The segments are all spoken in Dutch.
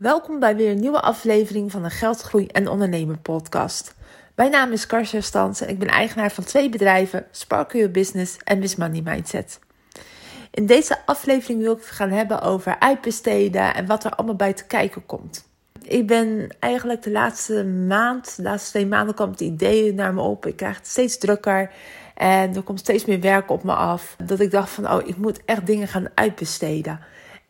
Welkom bij weer een nieuwe aflevering van de Geldgroei en Ondernemen podcast. Mijn naam is Karsja Stans en ik ben eigenaar van twee bedrijven, Sparkle Your Business en Miss Money Mindset. In deze aflevering wil ik het gaan hebben over uitbesteden en wat er allemaal bij te kijken komt. Ik ben eigenlijk de laatste maand, de laatste twee maanden kwam het idee naar me op. Ik krijg het steeds drukker en er komt steeds meer werk op me af. Dat ik dacht van, oh, ik moet echt dingen gaan uitbesteden.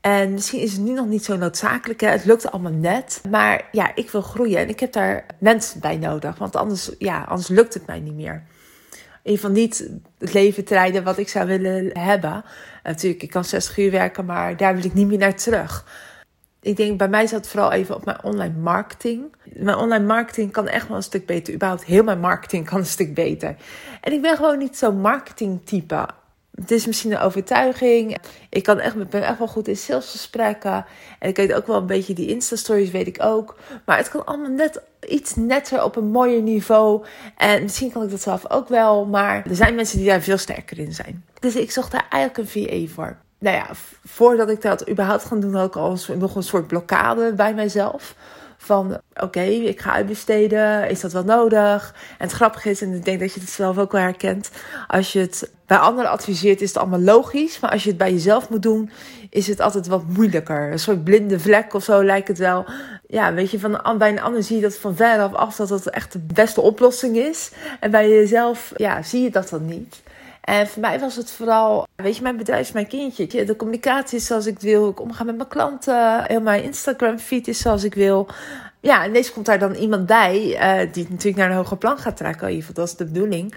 En misschien is het nu nog niet zo noodzakelijk. Hè? Het lukt allemaal net. Maar ja, ik wil groeien en ik heb daar mensen bij nodig. Want anders, ja, anders lukt het mij niet meer. In geval niet het leven te wat ik zou willen hebben. Natuurlijk, ik kan 60 uur werken, maar daar wil ik niet meer naar terug. Ik denk, bij mij zat het vooral even op mijn online marketing. Mijn online marketing kan echt wel een stuk beter. Überhaupt heel mijn marketing kan een stuk beter. En ik ben gewoon niet zo'n marketingtype het is misschien een overtuiging. Ik kan echt, ben echt wel goed in salesgesprekken. En ik weet ook wel een beetje die Insta-stories, weet ik ook. Maar het kan allemaal net iets netter op een mooier niveau. En misschien kan ik dat zelf ook wel. Maar er zijn mensen die daar veel sterker in zijn. Dus ik zocht daar eigenlijk een VA voor. Nou ja, voordat ik dat überhaupt ga doen, had ik al nog een soort blokkade bij mijzelf van oké, ik ga uitbesteden, is dat wel nodig? En het grappige is, en ik denk dat je het zelf ook wel herkent, als je het bij anderen adviseert, is het allemaal logisch, maar als je het bij jezelf moet doen, is het altijd wat moeilijker. Een soort blinde vlek of zo lijkt het wel. Ja, weet je, van, bij een ander zie je dat van veraf af dat dat echt de beste oplossing is. En bij jezelf, ja, zie je dat dan niet. En voor mij was het vooral, weet je, mijn bedrijf is mijn kindje. De communicatie is zoals ik wil. Ik omga met mijn klanten. Heel mijn Instagram feed is zoals ik wil. Ja, en deze komt daar dan iemand bij uh, die natuurlijk naar een hoger plan gaat trekken. In ieder geval, dat is de bedoeling.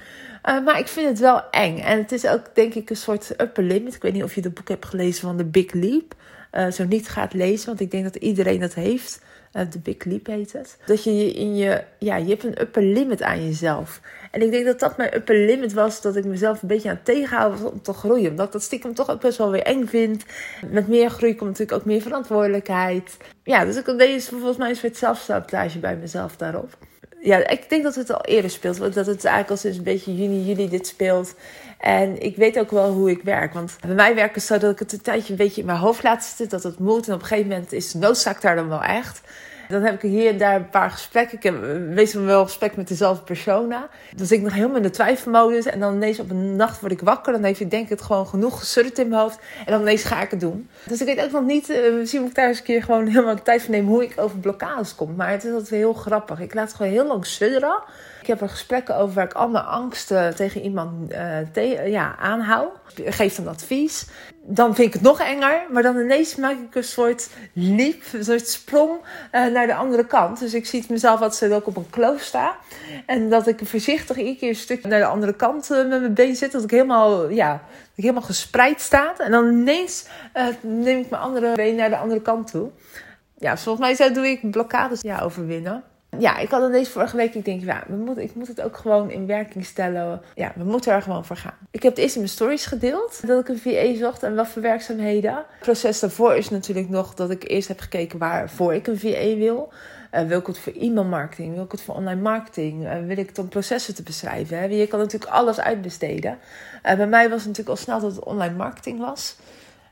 Uh, maar ik vind het wel eng. En het is ook, denk ik, een soort upper limit. Ik weet niet of je het boek hebt gelezen van The Big Leap. Uh, zo niet gaat lezen, want ik denk dat iedereen dat heeft. De Big Leap heet het. Dat je in je, ja, je hebt een upper limit aan jezelf. En ik denk dat dat mijn upper limit was. Dat ik mezelf een beetje aan het tegenhouden was om te groeien. Omdat dat stiekem toch ook best wel weer eng vind. Met meer groei komt natuurlijk ook meer verantwoordelijkheid. Ja, dus ik deze volgens mij een soort zelfsabotage bij mezelf daarop. Ja, ik denk dat het al eerder speelt. Dat het eigenlijk al sinds een beetje juni, juli dit speelt. En ik weet ook wel hoe ik werk. Want bij mij werkt het zo dat ik het een tijdje een beetje in mijn hoofd laat zitten. Dat het moet. En op een gegeven moment is noodzaak daar dan wel echt. Dan heb ik hier en daar een paar gesprekken. Ik heb meestal wel gesprek met dezelfde persona. Dan zit ik nog helemaal in de twijfelmodus. En dan ineens op een nacht word ik wakker. Dan heeft ik denk ik het gewoon genoeg gesurd in mijn hoofd. En dan ineens ga ik het doen. Dus ik weet ook nog niet, uh, misschien moet ik daar eens een keer gewoon helemaal de tijd voor nemen hoe ik over blokkades kom. Maar het is altijd heel grappig. Ik laat het gewoon heel lang sudderen. Ik heb er gesprekken over waar ik al mijn angsten tegen iemand te ja, aanhoud. Geef dan advies. Dan vind ik het nog enger. Maar dan ineens maak ik een soort liep, een soort sprong uh, naar de andere kant. Dus ik zie mezelf als ik ook op een kloof sta. En dat ik voorzichtig iedere keer een stukje naar de andere kant uh, met mijn been zit. Dat ik helemaal, ja, dat ik helemaal gespreid sta. En dan ineens neem ik mijn andere been naar de andere kant toe. Ja, volgens mij zo doe ik blokkades ja, overwinnen ja, ik had dan deze vorige week. Ik denk, ja, we moeten, ik moet het ook gewoon in werking stellen. Ja, we moeten er gewoon voor gaan. Ik heb het eerst in mijn stories gedeeld dat ik een VA zocht en wat voor werkzaamheden. Het proces daarvoor is natuurlijk nog dat ik eerst heb gekeken waarvoor ik een VA wil. Uh, wil ik het voor e-mailmarketing? Wil ik het voor online marketing? Uh, wil ik om processen te beschrijven? Hè? Je kan natuurlijk alles uitbesteden. Uh, bij mij was het natuurlijk al snel dat het online marketing was.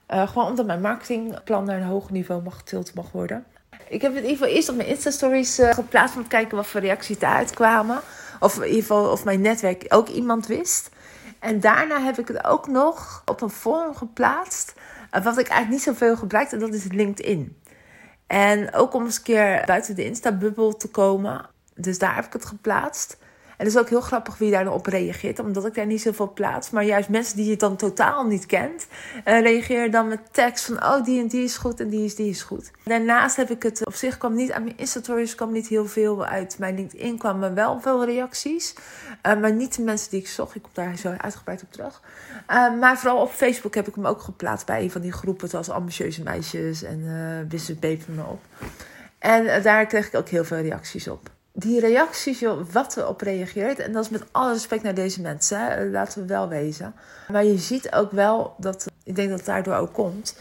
gewoon omdat mijn marketingplan naar een hoger niveau mag getild mag worden. Ik heb het in ieder geval eerst op mijn Insta-stories uh, geplaatst om te kijken wat voor reacties eruit kwamen. Of in ieder geval of mijn netwerk ook iemand wist. En daarna heb ik het ook nog op een forum geplaatst. Uh, wat ik eigenlijk niet zoveel gebruik, en dat is LinkedIn. En ook om eens een keer buiten de Insta-bubbel te komen. Dus daar heb ik het geplaatst. En het is ook heel grappig wie daar op reageert, omdat ik daar niet zoveel plaats. Maar juist mensen die je dan totaal niet kent, uh, reageren dan met tekst van: oh, die en die is goed en die is die is goed. Daarnaast heb ik het op zich kwam niet aan mijn Insta-stories, kwam niet heel veel uit mijn LinkedIn, kwamen wel veel reacties. Uh, maar niet de mensen die ik zocht. Ik kom daar zo uitgebreid op terug. Uh, maar vooral op Facebook heb ik hem ook geplaatst bij een van die groepen, zoals ambitieuze meisjes en uh, business me op. En daar kreeg ik ook heel veel reacties op die reacties, joh, wat er op reageert. En dat is met alle respect naar deze mensen, hè, laten we wel wezen. Maar je ziet ook wel dat, ik denk dat het daardoor ook komt.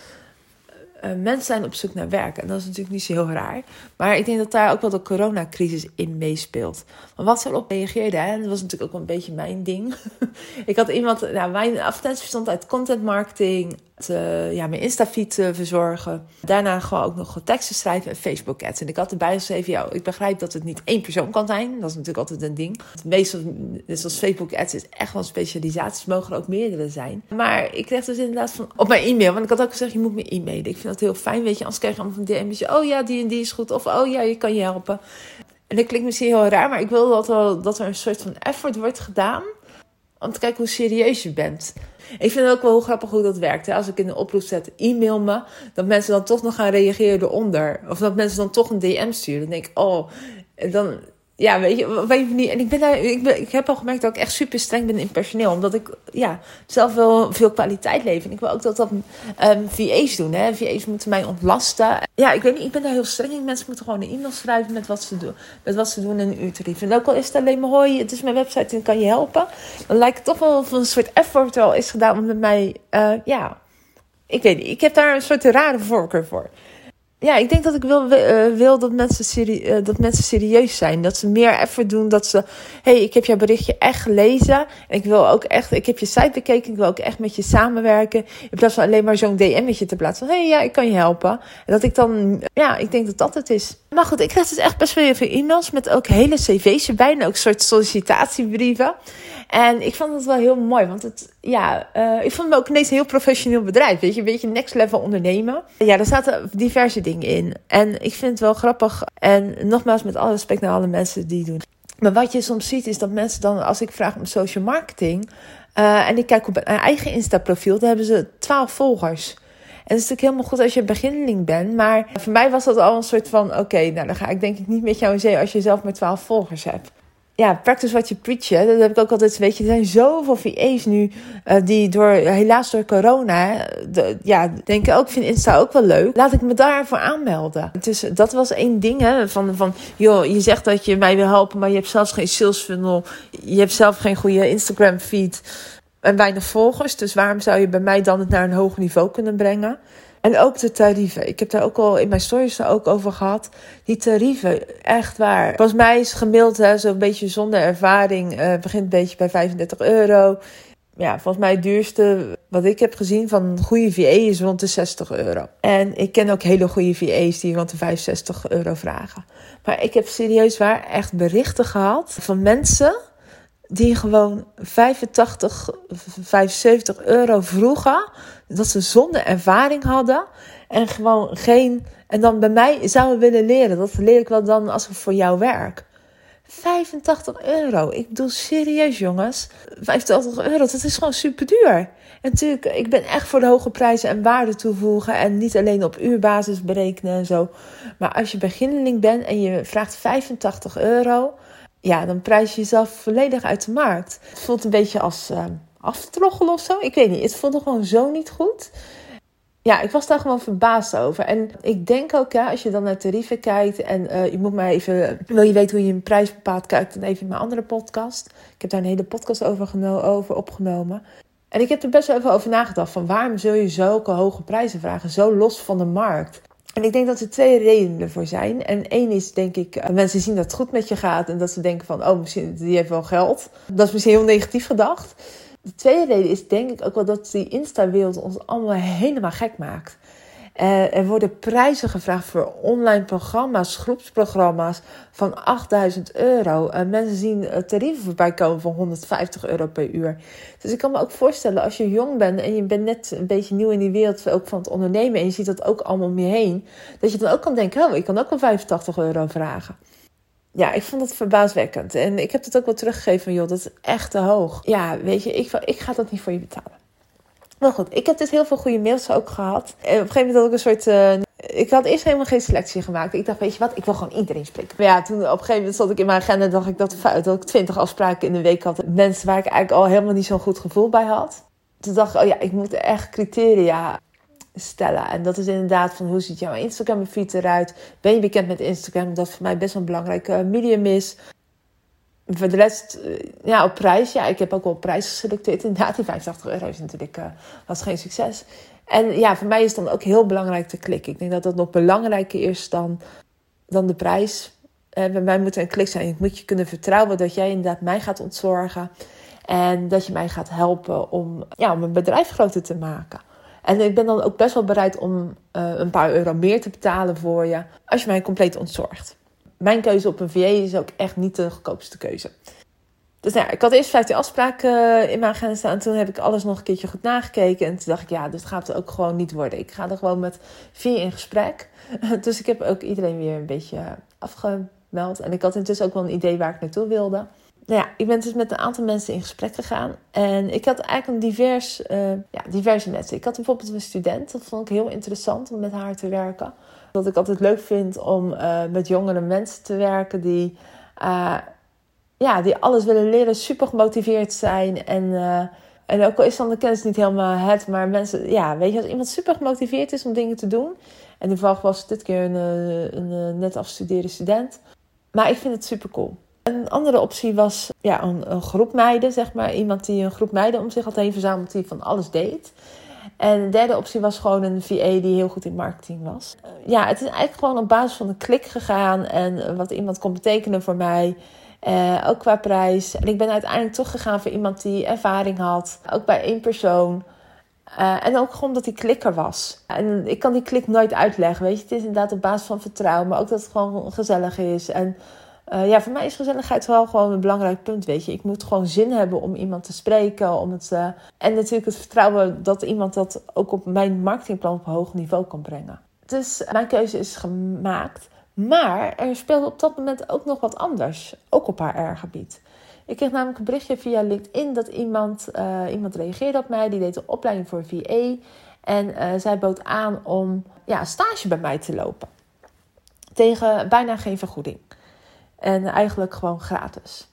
Uh, mensen zijn op zoek naar werk. En dat is natuurlijk niet zo heel raar. Maar ik denk dat daar ook wel de coronacrisis in meespeelt. Maar wat ze erop reageerde, hè, dat was natuurlijk ook een beetje mijn ding. ik had iemand, nou, mijn advertentie bestond uit content marketing, uh, ja, mijn Insta-feed uh, verzorgen. Daarna gewoon ook nog teksten schrijven en Facebook ads. En ik had erbij geschreven, ja, ik begrijp dat het niet één persoon kan zijn. Dat is natuurlijk altijd een ding. Meestal, dus als Facebook ads is echt wel specialisaties, mogen ook meerdere zijn. Maar ik kreeg dus inderdaad van, op mijn e-mail, want ik had ook gezegd, je moet me e-mailen. Ik vind dat heel fijn, weet je, anders krijg je allemaal van DM's. Oh ja, die en die is goed. Of oh ja, je kan je helpen. En dat klinkt misschien heel raar, maar ik wil dat, wel, dat er een soort van effort wordt gedaan om te kijken hoe serieus je bent. Ik vind het ook wel grappig hoe dat werkt. Hè? Als ik in een oproep zet, e-mail me, dat mensen dan toch nog gaan reageren eronder. Of dat mensen dan toch een DM sturen. Dan denk ik, oh, dan, ja, weet je, weet je niet. En ik, ben daar, ik, ben, ik heb al gemerkt dat ik echt super streng ben in personeel. Omdat ik ja, zelf wel veel kwaliteit leef. En ik wil ook dat dat um, VA's doen. Hè. VA's moeten mij ontlasten. Ja, ik weet niet, ik ben daar heel streng in. Mensen moeten gewoon een e-mail schrijven met wat ze doen. Met wat ze doen in een. En ook al is het alleen maar hoi, het is mijn website en kan je helpen. Dan lijkt het toch wel of een soort effort al is gedaan om met mij, uh, ja... Ik weet niet, ik heb daar een soort rare voorkeur voor ja, ik denk dat ik wil, uh, wil dat, mensen serie, uh, dat mensen serieus zijn. Dat ze meer effort doen. Dat ze, hey, ik heb jouw berichtje echt gelezen. En ik wil ook echt, ik heb je site bekeken. Ik wil ook echt met je samenwerken. In plaats van alleen maar zo'n DM'tje te plaatsen. Van, hey, ja, ik kan je helpen. En dat ik dan, ja, ik denk dat dat het is. Maar goed, ik krijg dus echt best wel veel e-mails met ook hele cv's erbij. En ook soort sollicitatiebrieven. En ik vond het wel heel mooi, want het, ja, uh, ik vond me ook ineens een heel professioneel bedrijf. Weet je, een beetje next level ondernemen. Ja, daar zaten diverse dingen in. En ik vind het wel grappig. En nogmaals, met alle respect naar alle mensen die doen. Maar wat je soms ziet, is dat mensen dan, als ik vraag om social marketing. Uh, en ik kijk op mijn eigen Insta-profiel, dan hebben ze 12 volgers. En het is natuurlijk helemaal goed als je een beginneling bent. Maar voor mij was dat al een soort van: oké, nou dan ga ik denk ik niet met jou in zee als je zelf maar 12 volgers hebt ja, practice what you preach. Dat heb ik ook altijd. Weet je, er zijn zoveel VA's nu uh, die door, helaas door corona, de, ja, denken ook, vind Insta ook wel leuk. Laat ik me daarvoor aanmelden. Dus dat was één ding, hè, van, van, joh, je zegt dat je mij wil helpen, maar je hebt zelfs geen sales funnel. Je hebt zelf geen goede Instagram feed en weinig volgers. Dus waarom zou je bij mij dan het naar een hoger niveau kunnen brengen? En ook de tarieven. Ik heb daar ook al in mijn stories ook over gehad. Die tarieven, echt waar. Volgens mij is gemiddeld zo'n beetje zonder ervaring. Uh, begint een beetje bij 35 euro. Ja, volgens mij het duurste wat ik heb gezien van een goede VA is rond de 60 euro. En ik ken ook hele goede VA's die rond de 65 euro vragen. Maar ik heb serieus waar echt berichten gehad van mensen die gewoon 85, 75 euro vroegen. Dat ze zonder ervaring hadden. En gewoon geen. En dan bij mij zouden willen leren. Dat leer ik wel dan als ik voor jou werk. 85 euro. Ik bedoel serieus, jongens. 85 euro, dat is gewoon super duur. En natuurlijk, ik ben echt voor de hoge prijzen en waarde toevoegen. En niet alleen op uurbasis berekenen en zo. Maar als je beginneling bent en je vraagt 85 euro ja, dan prijs je jezelf volledig uit de markt. Het voelt een beetje als uh, aftroggelen of zo. Ik weet niet, het voelde gewoon zo niet goed. Ja, ik was daar gewoon verbaasd over. En ik denk ook, ja, als je dan naar tarieven kijkt en uh, je moet maar even, wil je weten hoe je een prijs bepaalt, kijk dan even in mijn andere podcast. Ik heb daar een hele podcast over, over opgenomen. En ik heb er best wel even over nagedacht van waarom zul je zulke hoge prijzen vragen, zo los van de markt. En ik denk dat er twee redenen ervoor zijn. En één is, denk ik, uh, mensen zien dat het goed met je gaat en dat ze denken van, oh, misschien die heeft wel geld. Dat is misschien heel negatief gedacht. De tweede reden is, denk ik ook wel dat die Insta-wereld ons allemaal helemaal gek maakt. Uh, er worden prijzen gevraagd voor online programma's, groepsprogramma's van 8000 euro. Mensen zien tarieven voorbij komen van 150 euro per uur. Dus ik kan me ook voorstellen, als je jong bent en je bent net een beetje nieuw in die wereld ook van het ondernemen en je ziet dat ook allemaal om je heen, dat je dan ook kan denken: oh, ik kan ook wel 85 euro vragen. Ja, ik vond het verbaaswekkend. En ik heb het ook wel teruggegeven van, joh, dat is echt te hoog. Ja, weet je, ik, ik ga dat niet voor je betalen. Maar goed, ik heb dus heel veel goede mails ook gehad. En op een gegeven moment had ik een soort. Uh, ik had eerst helemaal geen selectie gemaakt. Ik dacht, weet je wat, ik wil gewoon iedereen spreken. Maar ja, toen op een gegeven moment zat ik in mijn agenda dacht ik dat, dat ik twintig afspraken in de week had. Mensen waar ik eigenlijk al helemaal niet zo'n goed gevoel bij had. Toen dacht ik, oh ja, ik moet echt criteria stellen. En dat is inderdaad van hoe ziet jouw Instagram feed eruit? Ben je bekend met Instagram? Dat voor mij best wel een belangrijk medium is voor de rest, eh, ja, op prijs. Ja, ik heb ook wel prijs geselecteerd. Inderdaad, die 85 euro is natuurlijk, uh, was geen succes. En ja, voor mij is dan ook heel belangrijk te klikken. Ik denk dat dat nog belangrijker is dan, dan de prijs. Uh, bij mij moet er een klik zijn. Ik moet je kunnen vertrouwen dat jij inderdaad mij gaat ontzorgen. En dat je mij gaat helpen om, ja, om bedrijf groter te maken. En ik ben dan ook best wel bereid om een paar euro meer te betalen voor je als je mij compleet ontzorgt. Mijn keuze op een VA is ook echt niet de goedkoopste keuze. Dus nou ja, ik had eerst 15 afspraken in mijn agenda staan. En toen heb ik alles nog een keertje goed nagekeken. En toen dacht ik, ja, dit gaat er ook gewoon niet worden. Ik ga er gewoon met vier in gesprek. Dus ik heb ook iedereen weer een beetje afgemeld. En ik had intussen ook wel een idee waar ik naartoe wilde. Nou ja, ik ben dus met een aantal mensen in gesprek gegaan. En ik had eigenlijk een divers, uh, ja, diverse mensen. Ik had bijvoorbeeld een student. Dat vond ik heel interessant om met haar te werken. Wat ik altijd leuk vind om uh, met jongere mensen te werken die... Uh, ja, die alles willen leren, super gemotiveerd zijn. En, uh, en ook al is dan de kennis niet helemaal het, maar mensen, ja, weet je, als iemand super gemotiveerd is om dingen te doen. En toevallig was dit keer een, een, een net afgestudeerde student. Maar ik vind het super cool. Een andere optie was ja, een, een, groep meiden, zeg maar. Iemand die een groep meiden om zich had heen verzameld die van alles deed. En de derde optie was gewoon een VA die heel goed in marketing was. Ja, het is eigenlijk gewoon op basis van een klik gegaan en wat iemand kon betekenen voor mij. Uh, ook qua prijs. En ik ben uiteindelijk toch gegaan voor iemand die ervaring had. Ook bij één persoon. Uh, en ook gewoon omdat die klikker was. En ik kan die klik nooit uitleggen. Weet je, het is inderdaad op basis van vertrouwen. Maar ook dat het gewoon gezellig is. En uh, ja, voor mij is gezelligheid wel gewoon een belangrijk punt. Weet je, ik moet gewoon zin hebben om iemand te spreken. Om het, en natuurlijk het vertrouwen dat iemand dat ook op mijn marketingplan op hoog niveau kan brengen. Dus mijn keuze is gemaakt. Maar er speelde op dat moment ook nog wat anders, ook op haar R-gebied. Ik kreeg namelijk een berichtje via LinkedIn dat iemand, iemand reageerde op mij. Die deed een opleiding voor VA. En zij bood aan om ja, stage bij mij te lopen. Tegen bijna geen vergoeding. En eigenlijk gewoon gratis.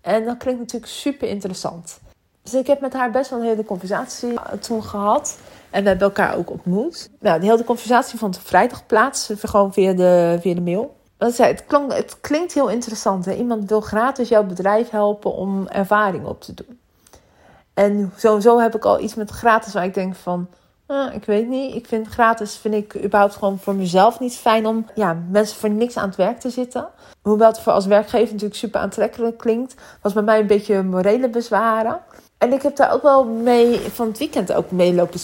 En dat klinkt natuurlijk super interessant. Dus ik heb met haar best wel een hele conversatie toen gehad. En we hebben elkaar ook ontmoet. Nou, die hele conversatie vond vrijdag plaats. Gewoon via de, via de mail. Wat zei, het, klonk, het klinkt heel interessant. Iemand wil gratis jouw bedrijf helpen om ervaring op te doen. En sowieso heb ik al iets met gratis waar ik denk van... Ah, ik weet niet. Ik vind gratis vind ik überhaupt gewoon voor mezelf niet fijn om ja, mensen voor niks aan het werk te zitten. Hoewel het voor als werkgever natuurlijk super aantrekkelijk klinkt, was bij mij een beetje morele bezwaren. En ik heb daar ook wel mee van het weekend ook mee lopen.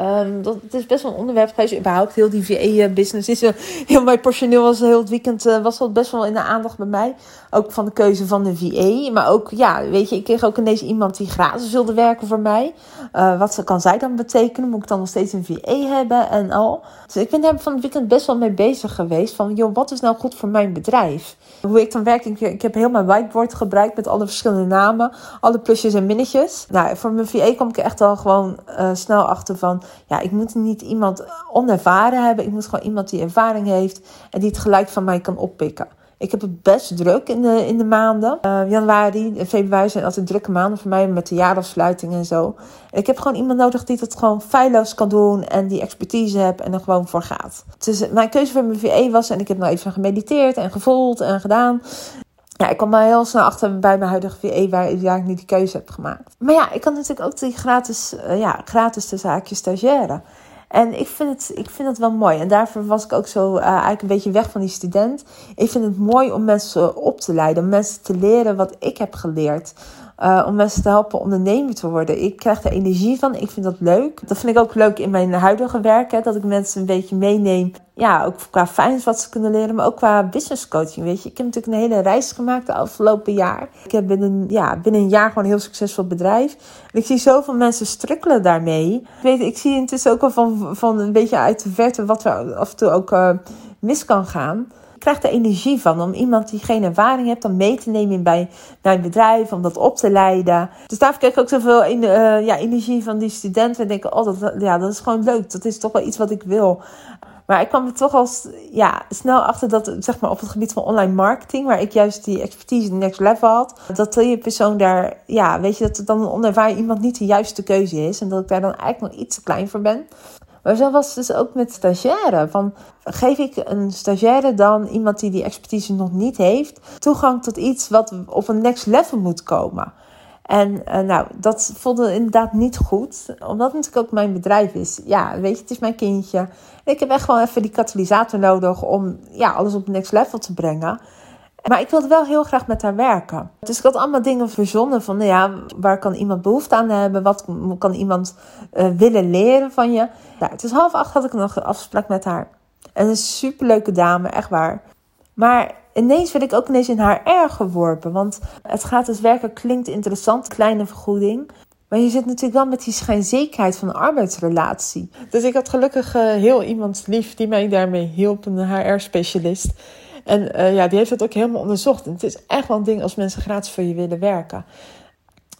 Um, dat, het is best wel een onderwerp geweest. Überhaupt heel die VA-business is heel mijn personeel was heel het weekend uh, was dat best wel in de aandacht bij mij. Ook van de keuze van de VA. Maar ook, ja, weet je, ik kreeg ook ineens iemand die gratis wilde werken voor mij. Uh, wat kan zij dan betekenen? Moet ik dan nog steeds een VA hebben en al? Dus ik ben daar van het weekend best wel mee bezig geweest. Van, joh, wat is nou goed voor mijn bedrijf? Hoe ik dan werk, ik, ik heb heel mijn whiteboard gebruikt met alle verschillende namen. Alle plusjes en minnetjes. Nou, voor mijn VA kom ik echt al gewoon uh, snel achter van ja, ik moet niet iemand onervaren hebben. Ik moet gewoon iemand die ervaring heeft en die het gelijk van mij kan oppikken. Ik heb het best druk in de, in de maanden. Uh, januari en februari zijn altijd drukke maanden voor mij met de jaarafsluiting en zo. Ik heb gewoon iemand nodig die dat gewoon feilloos kan doen en die expertise heeft en er gewoon voor gaat. Dus mijn keuze voor mijn VE was, en ik heb nou even gemediteerd en gevoeld en gedaan ja, ik kwam maar heel snel achter bij mijn huidige VE waar, waar ik niet die keuze heb gemaakt. Maar ja, ik kan natuurlijk ook die gratis, uh, ja, gratis de zaakjes stagiaire. En ik vind, het, ik vind het wel mooi. En daarvoor was ik ook zo uh, eigenlijk een beetje weg van die student. Ik vind het mooi om mensen op te leiden. Om mensen te leren wat ik heb geleerd. Uh, om mensen te helpen ondernemer te worden. Ik krijg er energie van. Ik vind dat leuk. Dat vind ik ook leuk in mijn huidige werk. Hè, dat ik mensen een beetje meeneem. Ja, ook qua finance wat ze kunnen leren. Maar ook qua business coaching. Weet je. Ik heb natuurlijk een hele reis gemaakt de afgelopen jaar. Ik heb binnen, ja, binnen een jaar gewoon een heel succesvol bedrijf. En ik zie zoveel mensen strukkelen daarmee. Ik, weet, ik zie intussen ook al van, van een beetje uit de verte wat er af en toe ook uh, mis kan gaan krijg er energie van om iemand die geen ervaring heeft dan mee te nemen bij mijn bedrijf, om dat op te leiden. Dus daar krijg ik ook zoveel in, uh, ja, energie van die studenten. En denken, oh, dat, ja, dat is gewoon leuk. Dat is toch wel iets wat ik wil. Maar ik kwam er toch al ja, snel achter dat, zeg maar, op het gebied van online marketing, waar ik juist die expertise next level had, dat je persoon daar, ja, weet je, dat het dan een onervaren iemand niet de juiste keuze is. En dat ik daar dan eigenlijk nog iets te klein voor ben. Maar zo was het dus ook met stagiaire. Van, geef ik een stagiaire dan, iemand die die expertise nog niet heeft, toegang tot iets wat op een next level moet komen? En uh, nou, dat voelde inderdaad niet goed. Omdat het natuurlijk ook mijn bedrijf is. Ja, weet je, het is mijn kindje. Ik heb echt gewoon even die katalysator nodig om ja, alles op next level te brengen. Maar ik wilde wel heel graag met haar werken. Dus ik had allemaal dingen verzonnen van, nou ja, waar kan iemand behoefte aan hebben? Wat kan iemand uh, willen leren van je? Ja, het is half acht had ik nog een afspraak met haar. En een superleuke dame, echt waar. Maar ineens werd ik ook ineens in haar erg geworpen. Want het gaat dus werken, klinkt interessant, kleine vergoeding. Maar je zit natuurlijk wel met die schijnzekerheid van een arbeidsrelatie. Dus ik had gelukkig uh, heel iemand lief die mij daarmee hielp, een HR-specialist. En uh, ja, die heeft dat ook helemaal onderzocht. En het is echt wel een ding als mensen gratis voor je willen werken.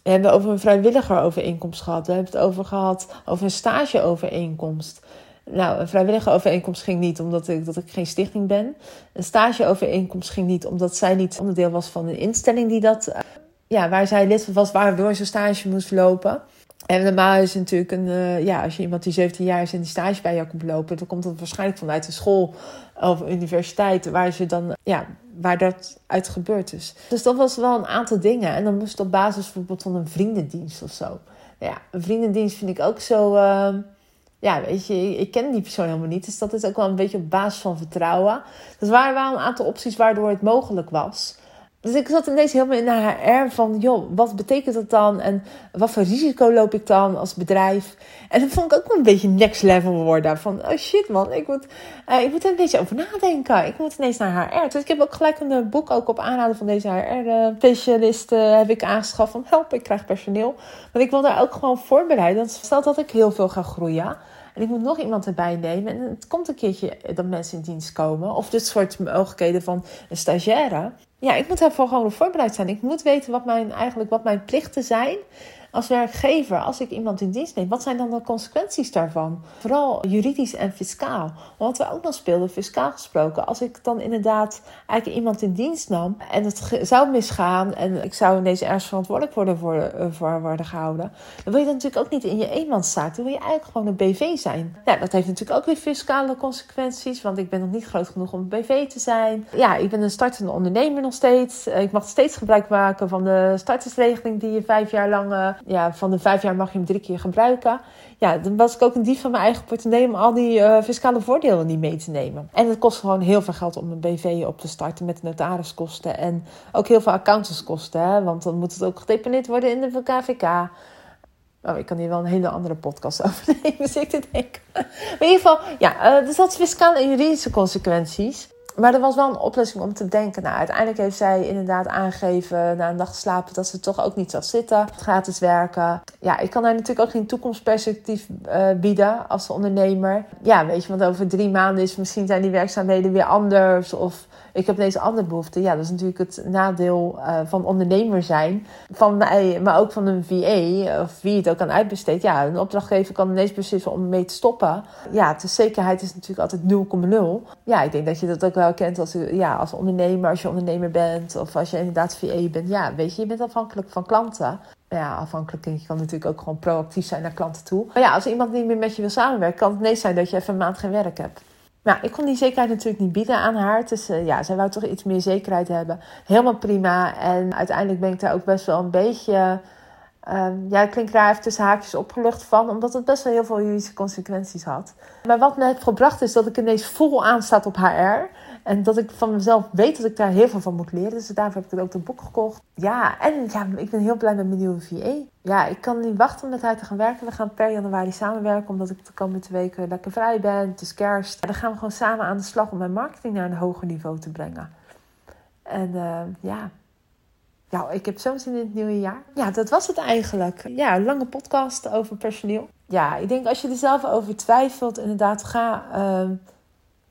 We hebben over een vrijwilligerovereenkomst gehad. We hebben het over gehad over een stageovereenkomst. Nou, een vrijwillige overeenkomst ging niet omdat ik, dat ik geen stichting ben. Een stageovereenkomst ging niet omdat zij niet onderdeel was van een instelling die dat, uh, ja, waar zij lid was, waardoor ze stage moest lopen. En normaal is het natuurlijk een, uh, ja, als je iemand die 17 jaar is en die stage bij jou komt lopen, dan komt dat waarschijnlijk vanuit een school of universiteit waar ze dan, ja, waar dat uit gebeurd is. Dus dat was wel een aantal dingen. En dan moest het op basis bijvoorbeeld van een vriendendienst of zo. Nou ja, een vriendendienst vind ik ook zo. Uh, ja, weet je, ik ken die persoon helemaal niet. Dus dat is ook wel een beetje op basis van vertrouwen. Dus waren wel een aantal opties waardoor het mogelijk was. Dus ik zat ineens helemaal in de HR van, joh, wat betekent dat dan? En wat voor risico loop ik dan als bedrijf? En dat vond ik ook een beetje next level worden. Van, oh shit man, ik moet, uh, ik moet er een beetje over nadenken. Ik moet ineens naar HR. Dus ik heb ook gelijk een eh, boek, ook op aanraden van deze HR-specialist, uh, heb ik aangeschaft van, help, ik krijg personeel. Want ik wil daar ook gewoon voorbereiden. Stel dat ik heel veel ga groeien. En ik moet nog iemand erbij nemen. En het komt een keertje dat mensen in dienst komen. Of dit soort mogelijkheden van een stagiaire. Ja, ik moet daarvoor gewoon voorbereid zijn. Ik moet weten wat mijn, eigenlijk wat mijn plichten zijn als werkgever, als ik iemand in dienst neem, wat zijn dan de consequenties daarvan? Vooral juridisch en fiscaal. Wat we ook nog speelden, fiscaal gesproken. Als ik dan inderdaad eigenlijk iemand in dienst nam en het zou misgaan en ik zou ineens ergens verantwoordelijk worden voor, eh, voor worden gehouden, dan wil je dat natuurlijk ook niet in je eenmanszaak. Dan wil je eigenlijk gewoon een BV zijn. Ja, dat heeft natuurlijk ook weer fiscale consequenties, want ik ben nog niet groot genoeg om een BV te zijn. Ja, ik ben een startende ondernemer nog steeds. Ik mag steeds gebruik maken van de startersregeling die je vijf jaar lang eh, ja, van de vijf jaar mag je hem drie keer gebruiken. Ja, dan was ik ook een dief van mijn eigen portemonnee om al die uh, fiscale voordelen niet mee te nemen. En het kost gewoon heel veel geld om een BV op te starten met notariskosten en ook heel veel accountantskosten. Hè? Want dan moet het ook gedeponeerd worden in de KVK. Oh, ik kan hier wel een hele andere podcast over nemen, zit ik te denken. Maar in ieder geval, ja, uh, dus dat is fiscale en juridische consequenties maar er was wel een oplossing om te denken. Nou, uiteindelijk heeft zij inderdaad aangegeven na een nacht slapen dat ze toch ook niet zal zitten. Gratis werken. Ja, ik kan haar natuurlijk ook geen toekomstperspectief uh, bieden als ondernemer. Ja, weet je, want over drie maanden is misschien zijn die werkzaamheden weer anders. Of ik heb ineens andere behoeften. Ja, dat is natuurlijk het nadeel uh, van ondernemer zijn. Van mij, maar ook van een VA, of wie het ook aan uitbesteedt. Ja, een opdrachtgever kan ineens beslissen om mee te stoppen. Ja, de zekerheid is natuurlijk altijd 0,0. Ja, ik denk dat je dat ook wel kent als, ja, als ondernemer, als je ondernemer bent. Of als je inderdaad VA bent. Ja, weet je, je bent afhankelijk van klanten. Ja, afhankelijk je kan natuurlijk ook gewoon proactief zijn naar klanten toe. Maar ja, als iemand niet meer met je wil samenwerken, kan het ineens zijn dat je even een maand geen werk hebt. Nou, ik kon die zekerheid natuurlijk niet bieden aan haar. Dus ja, zij wou toch iets meer zekerheid hebben. Helemaal prima. En uiteindelijk ben ik daar ook best wel een beetje... Um, ja, het klinkt raar even tussen haakjes opgelucht van. Omdat het best wel heel veel juridische consequenties had. Maar wat me heeft gebracht is dat ik ineens vol aanstaat op HR. En dat ik van mezelf weet dat ik daar heel veel van moet leren. Dus daarvoor heb ik ook een boek gekocht. Ja, en ja, ik ben heel blij met mijn nieuwe VA. Ja, ik kan niet wachten om met haar te gaan werken. We gaan per januari samenwerken, omdat ik de komende weken lekker vrij ben. Is kerst. Dan gaan we gewoon samen aan de slag om mijn marketing naar een hoger niveau te brengen. En uh, ja, ja, ik heb zo'n zin in het nieuwe jaar. Ja, dat was het eigenlijk. Ja, een lange podcast over personeel. Ja, ik denk als je er zelf over twijfelt, inderdaad, ga... Uh,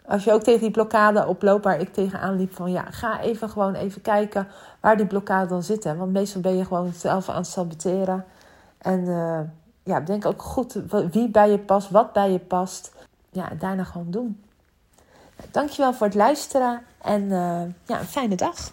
als je ook tegen die blokkade oploopt waar ik tegenaan liep, van ja, ga even gewoon even kijken waar die blokkade dan zit. Hè? Want meestal ben je gewoon zelf aan het saboteren. En uh, ja, denk ook goed wie bij je past, wat bij je past. Ja, daarna gewoon doen. Dankjewel voor het luisteren en uh, ja, een fijne dag.